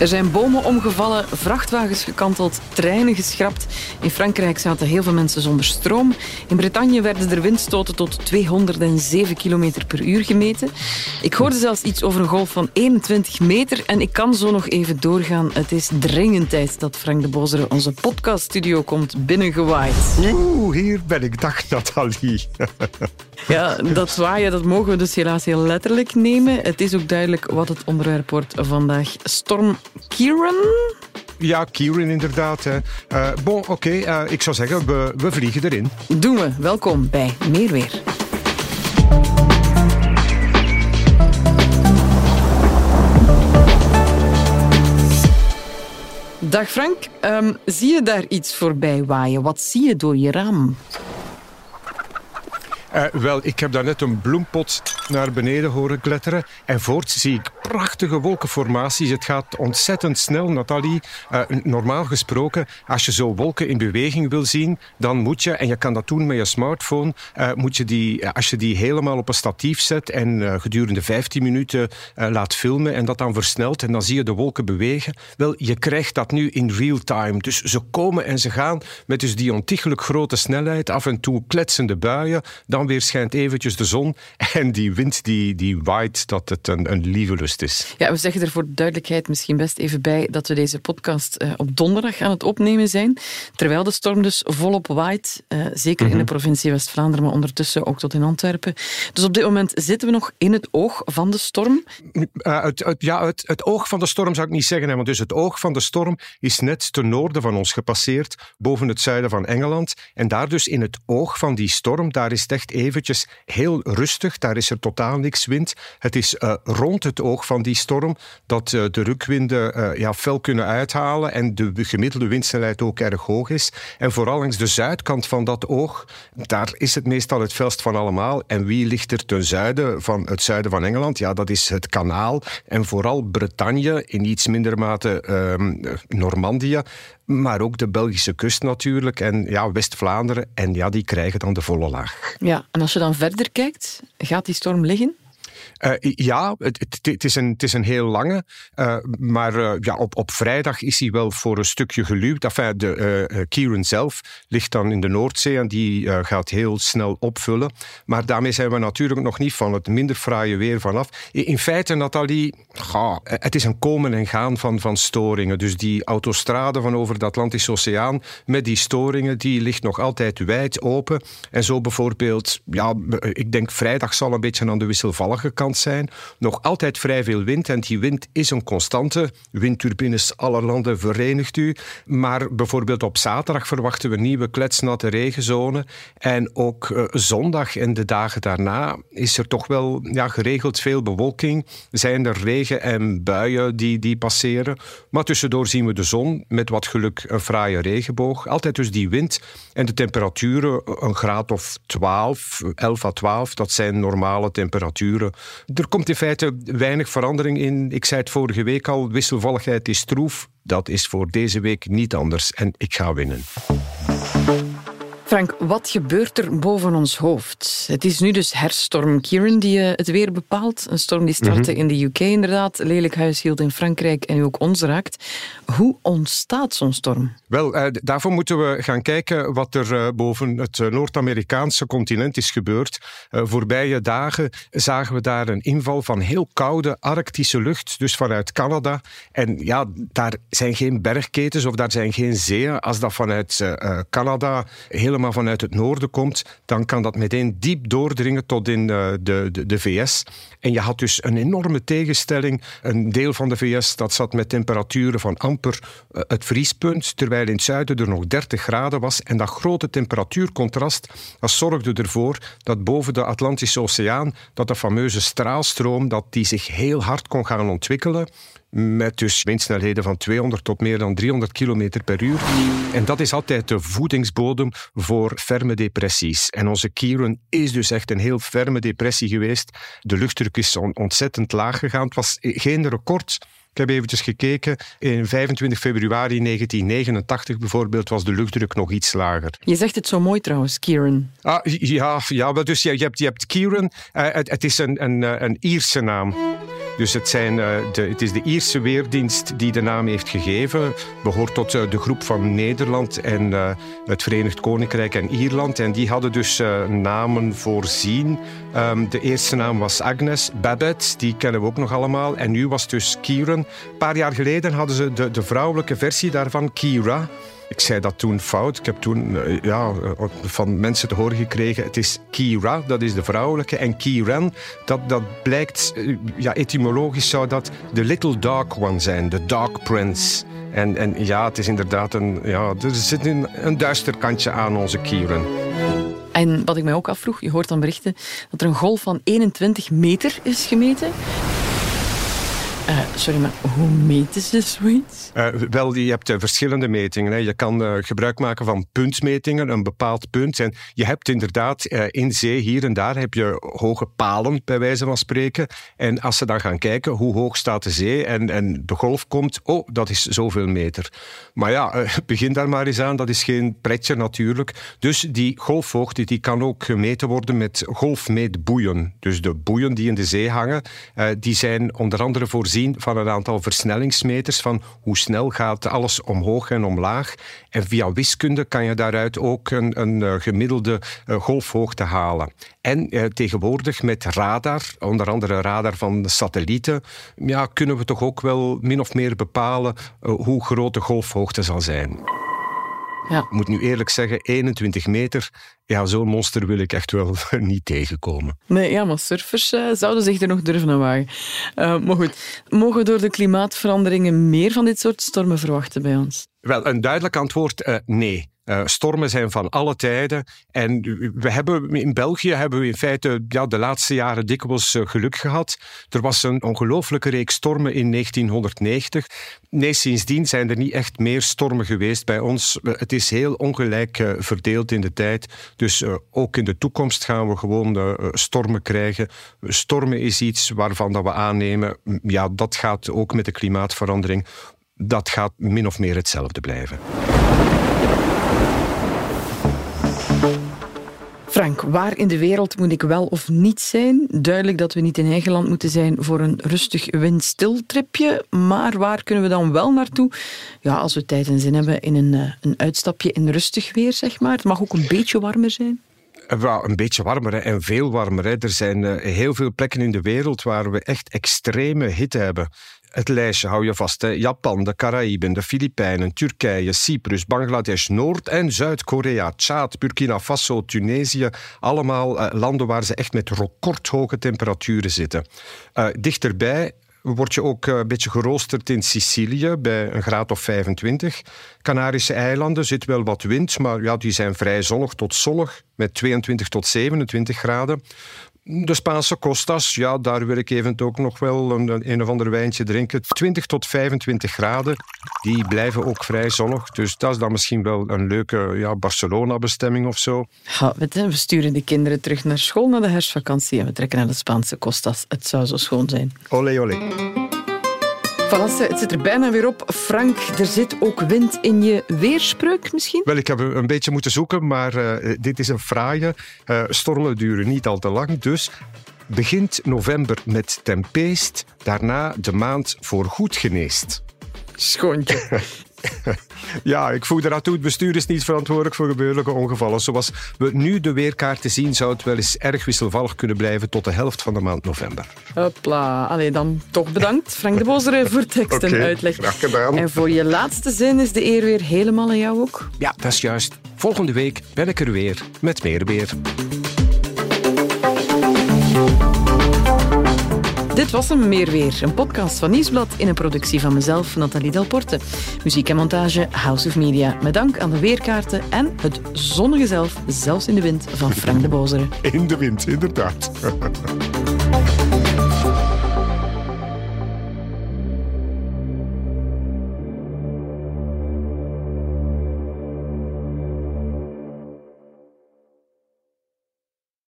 Er zijn bomen omgevallen, vrachtwagens gekanteld, treinen geschrapt. In Frankrijk zaten heel veel mensen zonder stroom. In Bretagne werden er windstoten tot 207 km per uur gemeten. Ik hoorde zelfs iets over een golf van 21 meter. En ik kan zo nog even doorgaan. Het is dringend tijd dat Frank de Bozere onze podcaststudio komt binnengewaaid. Oeh, hier ben ik. Dag Nathalie. Ja, dat zwaaien dat mogen we dus helaas heel letterlijk nemen. Het is ook duidelijk wat het onderwerp wordt vandaag. Storm Kieran? Ja, Kieran inderdaad. Hè. Uh, bon, oké. Okay, uh, ik zou zeggen, we, we vliegen erin. Doen we. Welkom bij Meer Weer. Dag Frank, um, zie je daar iets voorbij waaien? Wat zie je door je raam? Uh, wel, ik heb daar net een bloempot naar beneden horen kletteren. En voorts zie ik prachtige wolkenformaties. Het gaat ontzettend snel, Nathalie. Uh, normaal gesproken, als je zo wolken in beweging wil zien, dan moet je, en je kan dat doen met je smartphone, uh, moet je die, als je die helemaal op een statief zet en gedurende 15 minuten laat filmen en dat dan versnelt en dan zie je de wolken bewegen. Wel, je krijgt dat nu in real time. Dus ze komen en ze gaan met dus die ontiegelijk grote snelheid, af en toe kletsende buien. Dan dan weer schijnt eventjes de zon en die wind die, die waait dat het een, een lieve lust is. Ja, we zeggen er voor de duidelijkheid misschien best even bij dat we deze podcast uh, op donderdag aan het opnemen zijn, terwijl de storm dus volop waait, uh, zeker in de mhm. provincie West-Vlaanderen, maar ondertussen ook tot in Antwerpen. Dus op dit moment zitten we nog in het oog van de storm. Uh, het, het, ja, het, het, oog van de storm zou ik niet zeggen, hè, want dus het oog van de storm is net ten noorden van ons gepasseerd, boven het zuiden van Engeland. En daar dus in het oog van die storm, daar is het echt eventjes heel rustig. Daar is er totaal niks wind. Het is uh, rond het oog van die storm dat uh, de rukwinden uh, ja, fel kunnen uithalen en de gemiddelde windsnelheid ook erg hoog is. En vooral langs de zuidkant van dat oog, daar is het meestal het felst van allemaal. En wie ligt er ten zuiden van het zuiden van Engeland? Ja, dat is het kanaal en vooral Bretagne, in iets minder mate ehm, Normandië maar ook de Belgische kust natuurlijk en ja, West-Vlaanderen. En ja, die krijgen dan de volle laag. Ja, en als je dan verder kijkt, gaat die storm liggen? Uh, ja, het, is een, het is een heel lange. Uh, maar uh, ja, op, op vrijdag is hij wel voor een stukje geluwd. De, Kieran zelf ligt dan in de Noordzee en die gaat heel snel opvullen. Maar daarmee zijn we natuurlijk nog niet van het minder fraaie weer vanaf. In feite, Nathalie, ga, het is een komen en gaan van, van storingen. Dus die autostrade van over de Atlantische Oceaan met die storingen, die ligt nog altijd wijd open. En zo bijvoorbeeld, ja, ik denk vrijdag zal een beetje aan de wisselvallige kant zijn. Nog altijd vrij veel wind en die wind is een constante. Windturbines aller landen verenigt u. Maar bijvoorbeeld op zaterdag verwachten we nieuwe kletsnatte regenzone. En ook uh, zondag en de dagen daarna is er toch wel ja, geregeld veel bewolking. Zijn er regen en buien die, die passeren. Maar tussendoor zien we de zon met wat geluk een fraaie regenboog. Altijd dus die wind en de temperaturen een graad of 12, 11 à 12. Dat zijn normale temperaturen er komt in feite weinig verandering in. Ik zei het vorige week al, wisselvalligheid is troef. Dat is voor deze week niet anders en ik ga winnen. Frank, wat gebeurt er boven ons hoofd? Het is nu dus herstorm Kieran die eh, het weer bepaalt. Een storm die startte mhm. in de UK inderdaad, lelijk huis hield in Frankrijk en nu ook ons raakt. Hoe ontstaat zo'n storm? Wel, uh, daarvoor moeten we gaan kijken wat er uh, boven het Noord-Amerikaanse continent is gebeurd. voorbije dagen zagen we daar een inval van heel koude arctische lucht, dus vanuit Canada. En ja, daar zijn geen bergketens of daar zijn geen zeeën. Als dat vanuit Canada helemaal maar vanuit het noorden komt, dan kan dat meteen diep doordringen tot in eh, de, de, de VS. En je had dus een enorme tegenstelling. Een deel van de VS dat zat met temperaturen van amper eh, het vriespunt, terwijl in het zuiden er nog 30 graden was. En dat grote temperatuurcontrast dat zorgde ervoor dat boven de Atlantische Oceaan, dat de fameuze straalstroom, dat die zich heel hard kon gaan ontwikkelen met dus windsnelheden van 200 tot meer dan 300 km per uur. En dat is altijd de voedingsbodem voor ferme depressies. En onze Kieran is dus echt een heel ferme depressie geweest. De luchtdruk is ontzettend laag gegaan. Het was geen record. Ik heb eventjes gekeken. In 25 februari 1989 bijvoorbeeld was de luchtdruk nog iets lager. Je zegt het zo mooi trouwens, Kieran. Ah, ja, ja dus je, hebt, je hebt Kieran. Uh, het, het, is een, een, een Ierse naam. Dus het, zijn, de, het is de Ierse Weerdienst die de naam heeft gegeven. Behoort tot de groep van Nederland en het Verenigd Koninkrijk en Ierland. En die hadden dus namen voorzien. Ehm, de eerste naam was Agnes. Babette, die kennen we ook nog allemaal. En nu was dus Kieran. Een paar jaar geleden hadden ze de, de vrouwelijke versie daarvan, Kira. Ik zei dat toen fout. Ik heb toen eh, ja, eh, van mensen te horen gekregen: het is Kira, dat is de vrouwelijke. En Kiran, dat, dat blijkt, eh, ja, etymologisch zou dat de Little Dark One zijn, de Dark Prince. En, en ja, het is inderdaad een. Ja, er zit een, een duister kantje aan onze Kiran. En wat ik mij ook afvroeg, je hoort dan berichten dat er een golf van 21 meter is gemeten. Uh, sorry, maar hoe meten ze zoiets? Uh, wel, je hebt uh, verschillende metingen. Hè. Je kan gebruik maken van puntmetingen, een bepaald punt. En je hebt inderdaad in zee hier en daar heb je hoge palen, bij wijze van spreken. En als ze dan gaan kijken hoe hoog staat de zee en, en de golf komt, oh, dat is zoveel meter. Maar ja, begin daar maar eens aan. Dat is geen pretje natuurlijk. Dus die golfhoogte die kan ook gemeten worden met golfmeetboeien. Dus de boeien die in de zee hangen, die zijn onder andere voorzien van een aantal versnellingsmeters van hoe snel gaat alles omhoog en omlaag. En via wiskunde kan je daaruit ook een, een eh, gemiddelde uh, golfhoogte halen. En eh, tegenwoordig met radar, onder andere radar van satellieten, ja, kunnen we toch ook wel min of meer bepalen uh, hoe groot de golfhoogte zal zijn. Ja. Ik moet nu eerlijk zeggen, 21 meter, ja, zo'n monster wil ik echt wel niet tegenkomen. Nee, ja, maar surfers uh, zouden zich er nog durven aan wagen. Uh, maar goed, mogen we door de klimaatveranderingen meer van dit soort stormen verwachten bij ons? Wel, een duidelijk antwoord, uh, nee. Uh, stormen zijn van alle tijden. En we hebben, in België hebben we in feite ja, de laatste jaren dikwijls uh, geluk gehad. Er was een ongelooflijke reeks stormen in 1990. Nee, sindsdien zijn er niet echt meer stormen geweest bij ons. Het is heel ongelijk verdeeld in de tijd. Dus ook in de toekomst gaan we gewoon stormen krijgen. Stormen is iets waarvan dat we aannemen, ja, dat gaat ook met de klimaatverandering. Dat gaat min of meer hetzelfde blijven. Frank, waar in de wereld moet ik wel of niet zijn? Duidelijk dat we niet in eigen land moeten zijn voor een rustig windstiltripje. Maar waar kunnen we dan wel naartoe? Ja, als we tijd en zin hebben in een, eh, een uitstapje in rustig weer, zeg maar. Het mag ook een beetje warmer zijn. Well, een beetje warmer en veel warmer. Er zijn uh, heel veel plekken in de wereld waar we echt extreme hitte hebben het lijstje hou je vast. Hè. Japan, de Caraïben, de Filipijnen, Turkije, Cyprus, Bangladesh, Noord- en Zuid-Korea, Tjaad, Burkina Faso, Tunesië. Allemaal uh, landen waar ze echt met recordhoge temperaturen zitten. Uh, dichterbij word je ook eh, een beetje geroosterd in Sicilië bij een graad of 25. Canarische eilanden zit wel wat wind, maar ja, die zijn vrij zonnig tot zonnig met 22 tot 27 graden. De Spaanse Costas, ja, daar wil ik eventueel ook nog wel een, een of ander wijntje drinken. 20 tot 25 graden, die blijven ook vrij zonnig. Dus dat is dan misschien wel een leuke ja, Barcelona-bestemming of zo. Ja, we sturen de kinderen terug naar school na de herfstvakantie en we trekken naar de Spaanse Costas. Het zou zo schoon zijn. Olé, olé. Voilà, het zit er bijna weer op. Frank, er zit ook wind in je weerspreuk misschien? Wel, ik heb een beetje moeten zoeken, maar uh, dit is een fraaie. Uh, stormen duren niet al te lang, dus begint november met tempeest, daarna de maand voor goed geneest. Schoontje. ja, ik voeg eraan toe. Het bestuur is niet verantwoordelijk voor gebeurlijke ongevallen. Zoals we nu de weerkaarten zien, zou het wel eens erg wisselvallig kunnen blijven tot de helft van de maand november. Hopla. Allee, dan toch bedankt, Frank de Bozere, voor tekst en uitleg. Graag gedaan. En voor je laatste zin is de eer weer helemaal aan jou ook? Ja, dat is juist. Volgende week ben ik er weer met meer weer. Dit was een Meer Weer, een podcast van Nieuwsblad in een productie van mezelf, Nathalie Delporte. Muziek en montage House of Media. Met dank aan de weerkaarten en het zonnige zelf, zelfs in de wind, van Frank de Bozere. In de wind, inderdaad.